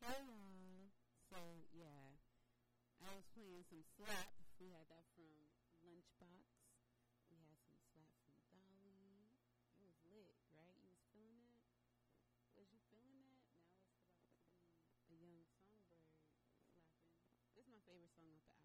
Hey y'all. So yeah, I was playing some slap. We had that from Lunchbox. We had some slap from Dolly. It was lit, right? You was feeling that? Was you feeling that? Now it's about to be a young songbird slapping. This is my favorite song off the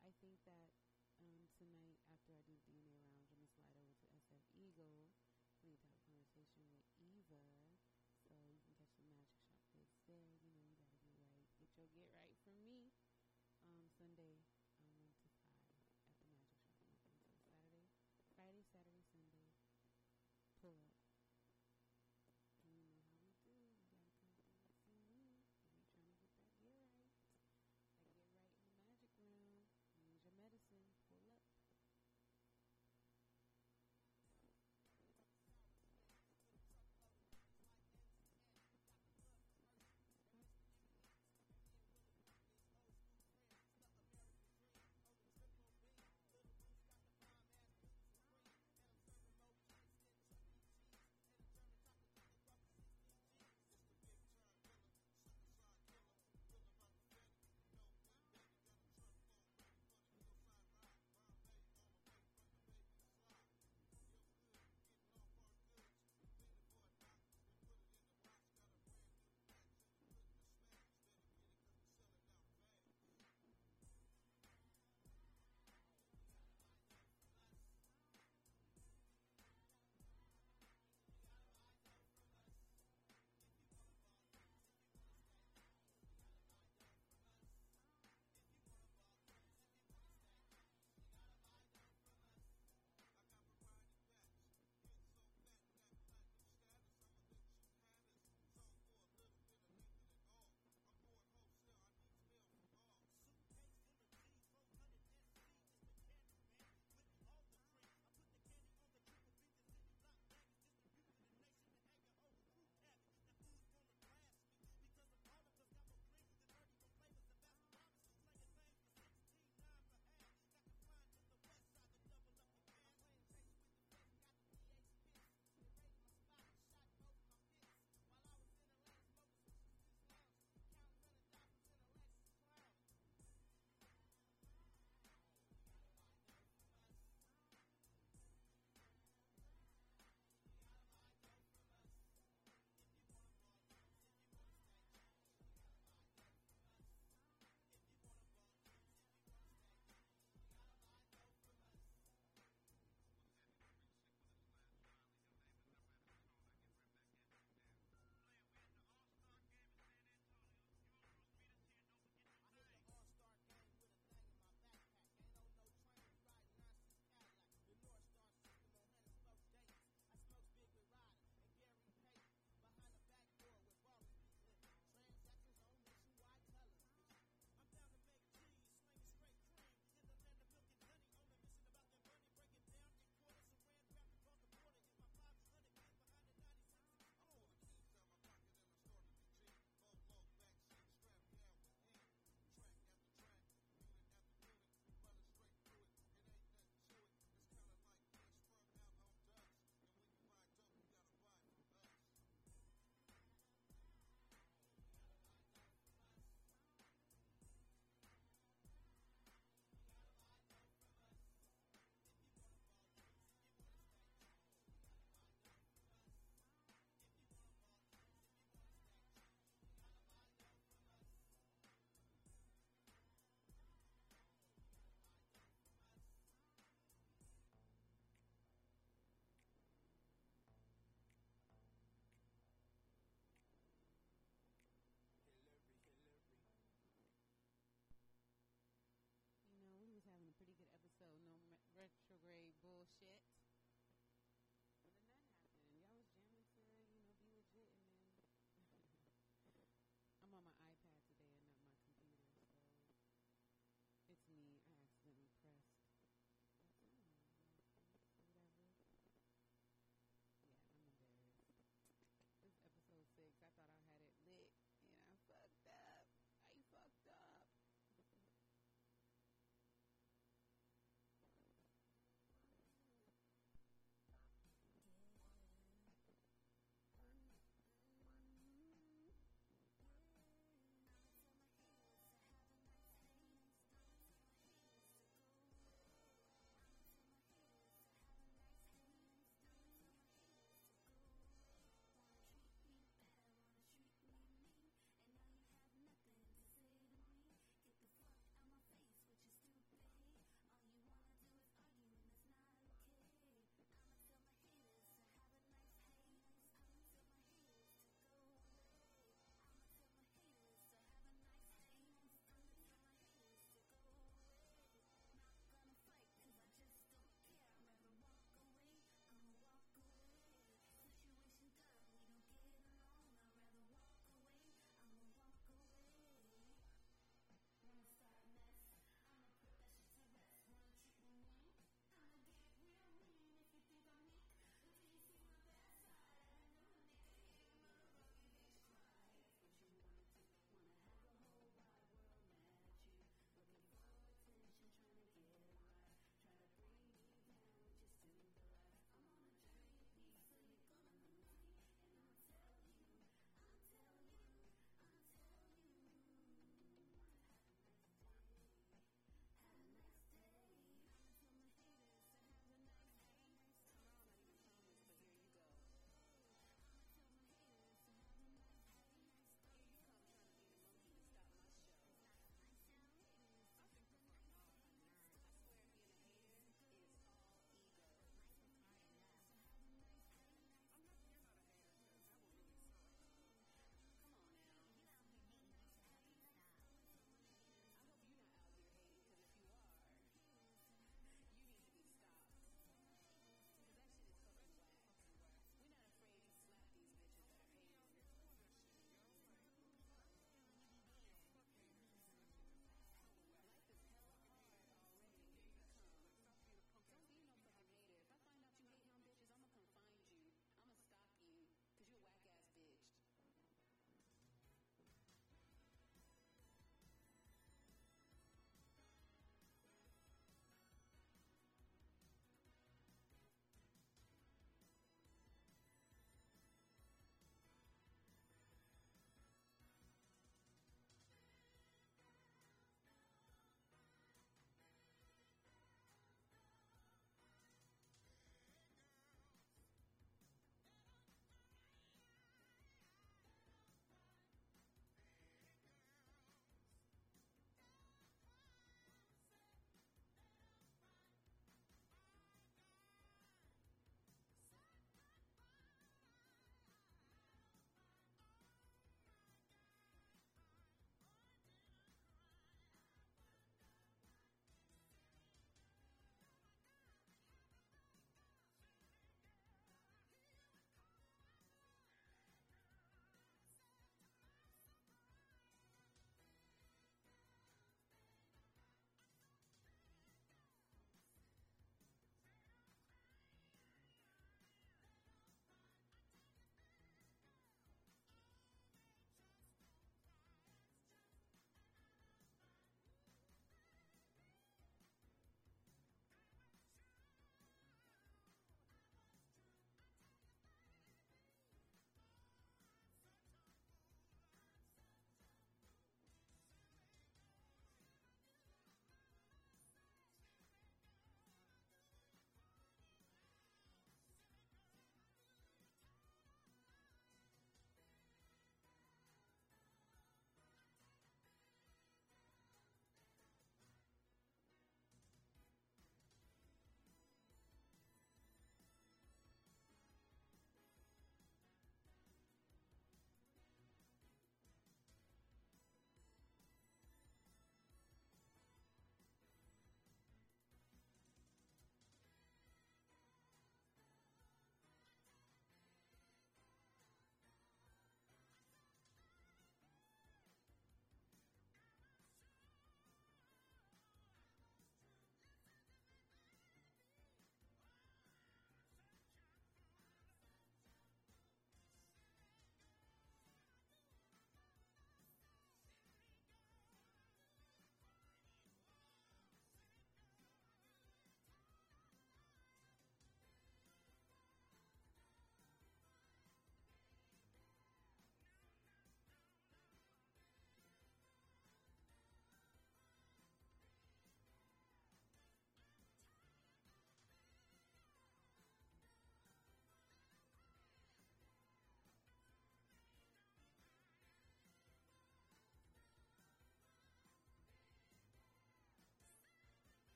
I think that um, tonight after I do the DNA round, I'm gonna slide over to SF Eagle.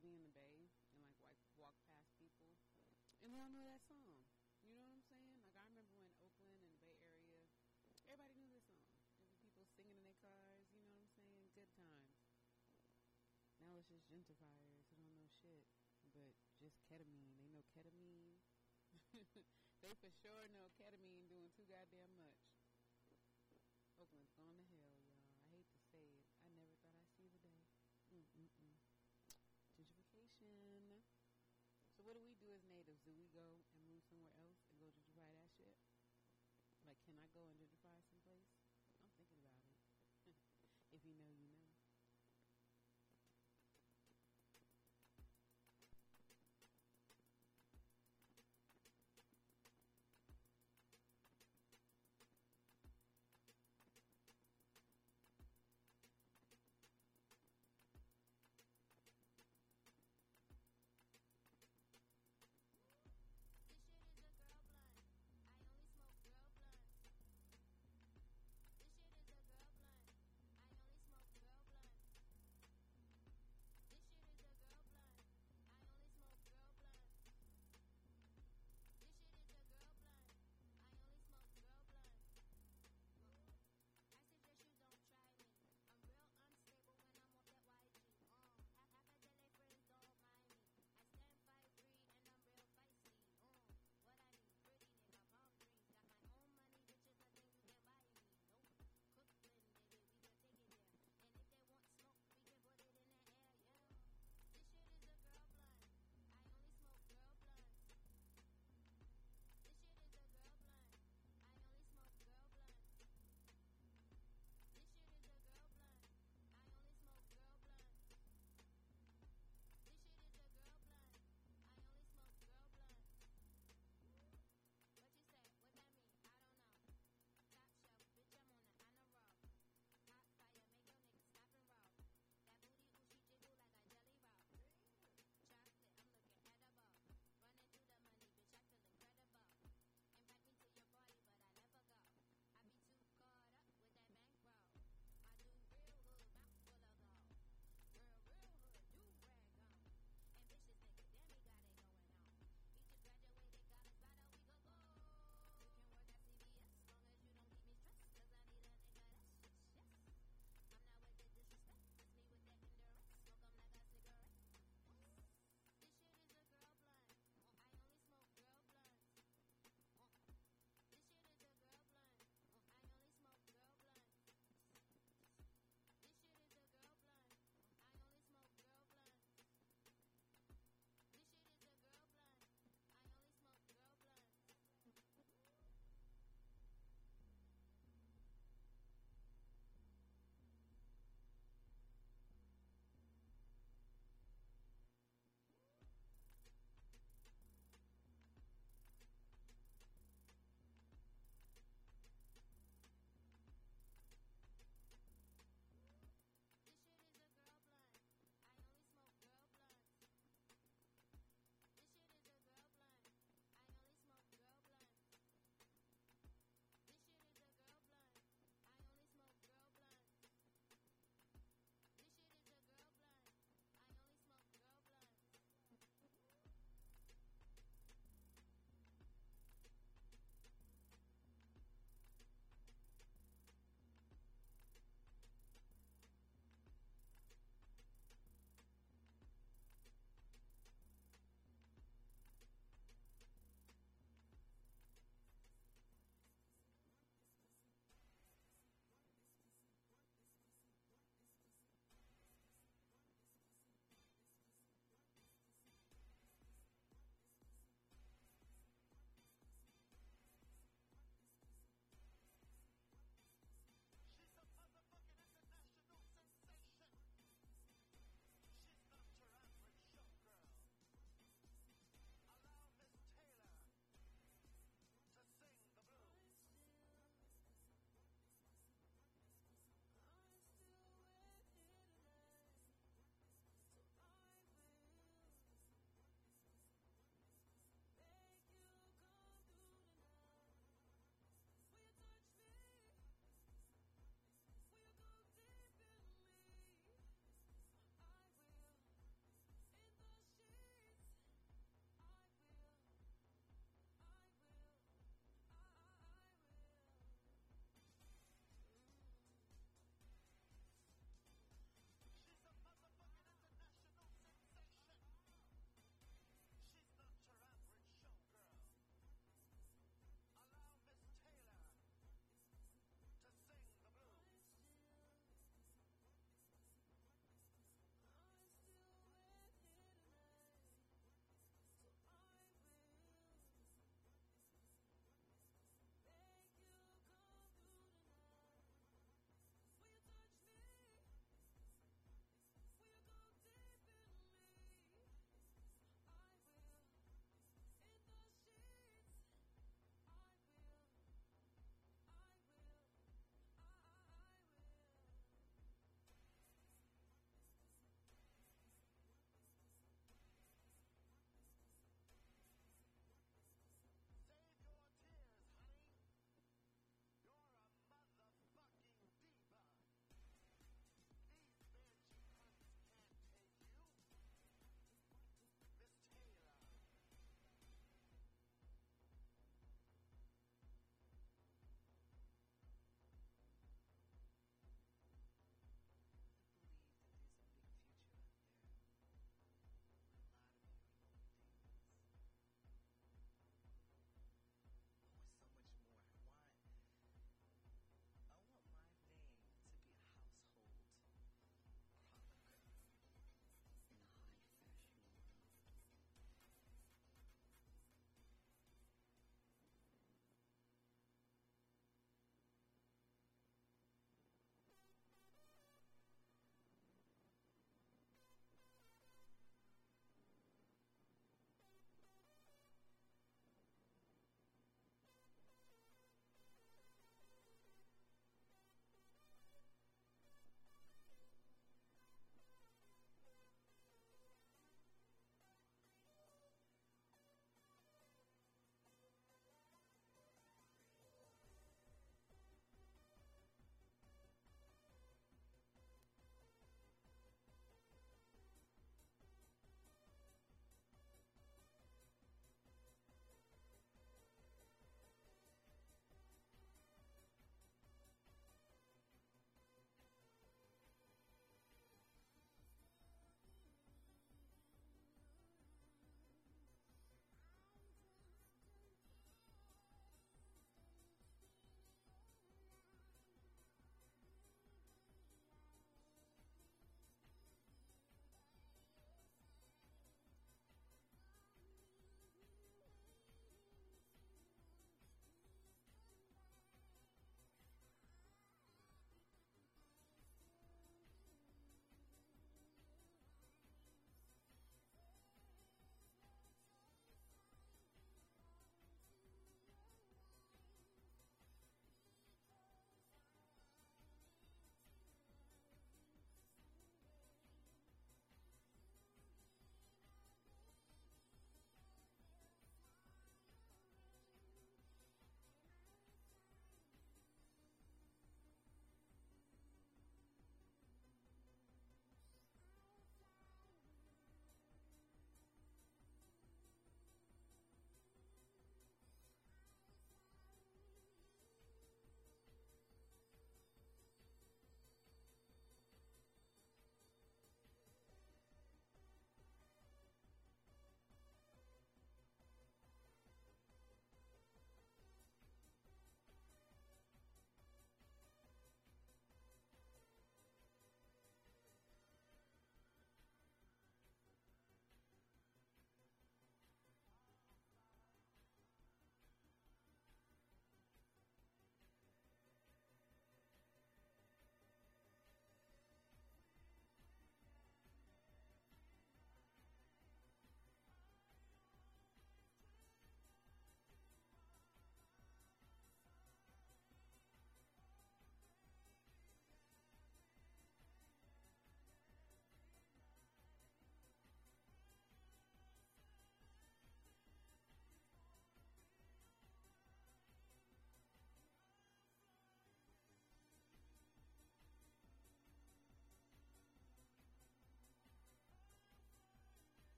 Be in the bay and like walk, walk past people, and they don't know that song. You know what I'm saying? Like I remember when Oakland and the Bay Area, everybody knew this song. There were people singing in their cars. You know what I'm saying? Good times. Now it's just gentrifiers who don't know shit, but just ketamine. They know ketamine. they for sure know ketamine doing too goddamn much. Oakland's gone to hell, y'all. I hate to say it. I never thought I'd see the day. Mm-mm-mm. Gentrification. So what do we do as natives? Do we go and move somewhere else and go gentrify that shit? Like, can I go and gentrify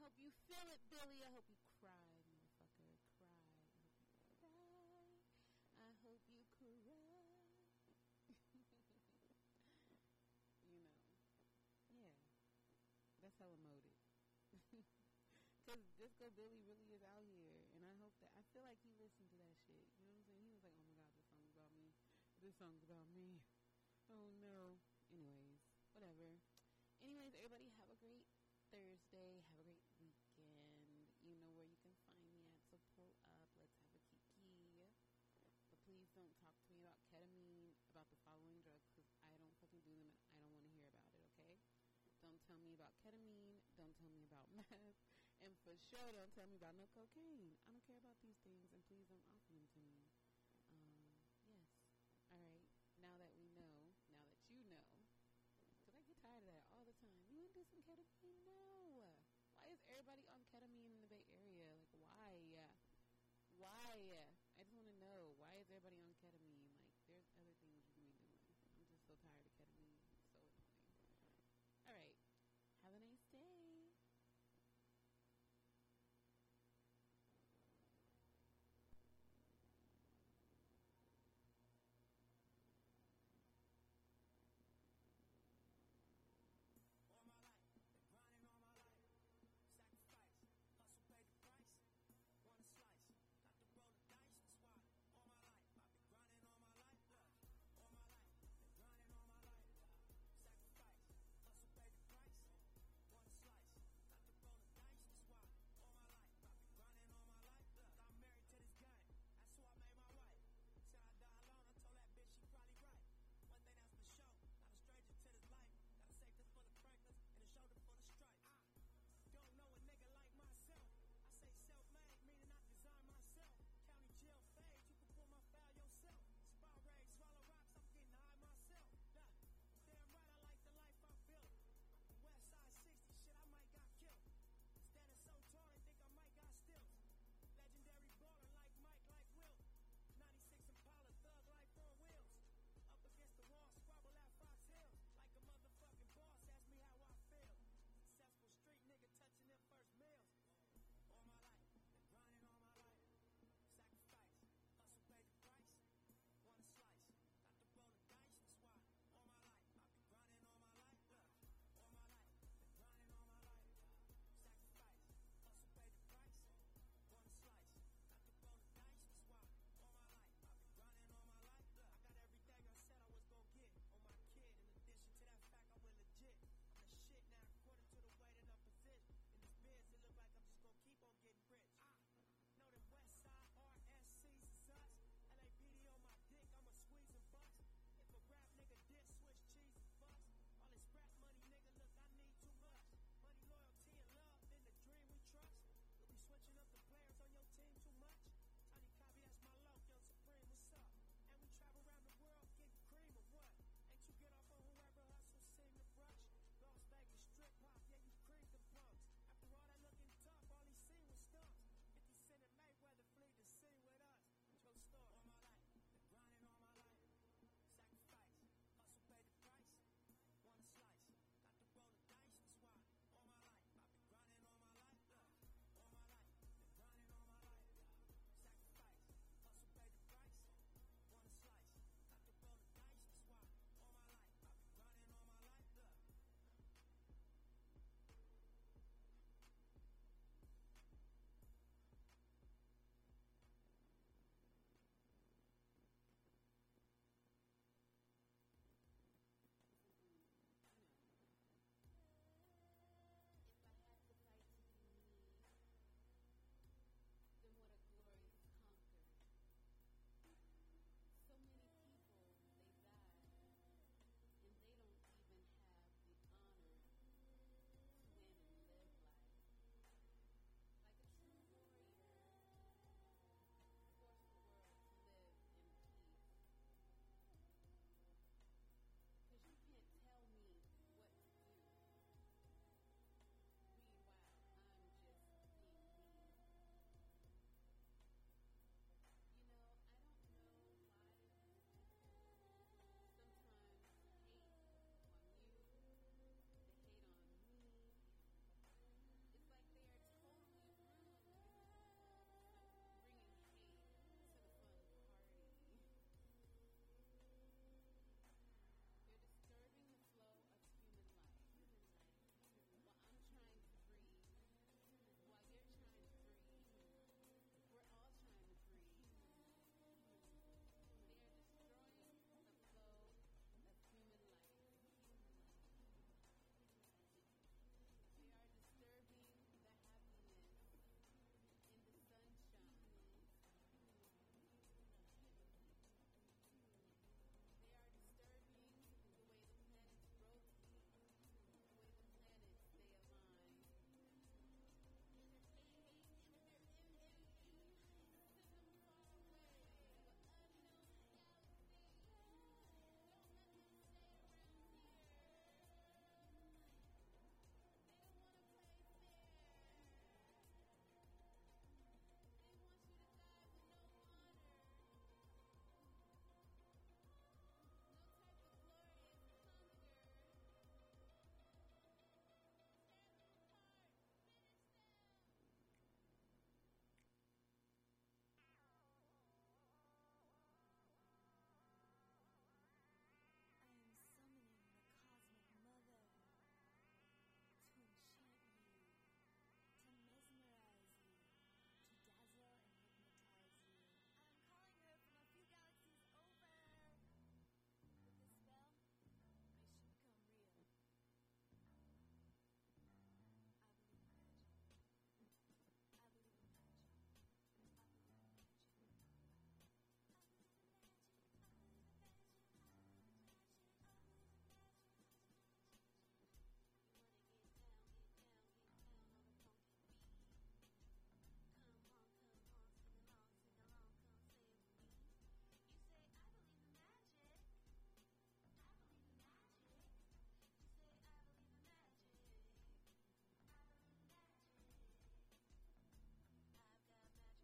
hope you feel it, Billy. I hope you cry, motherfucker. Cry. I hope you cry. you know. Yeah. That's how emoted. Because Disco Billy really is out here. And I hope that, I feel like he listened to that shit. You know what I'm saying? He was like, oh my god, this song's about me. This song's about me. Oh no. Anyways, whatever. Anyways, everybody have a great Thursday. Have don't talk to me about ketamine, about the following drugs, because I don't fucking do them and I don't want to hear about it, okay? Don't tell me about ketamine. Don't tell me about meth. And for sure, don't tell me about no cocaine. I don't care about these things, and please don't offer them to me. Um, yes. All right. Now that we know, now that you know, because I get tired of that all the time. You want to do some ketamine? No. Why is everybody on ketamine in the Bay Area? Like, why? Why?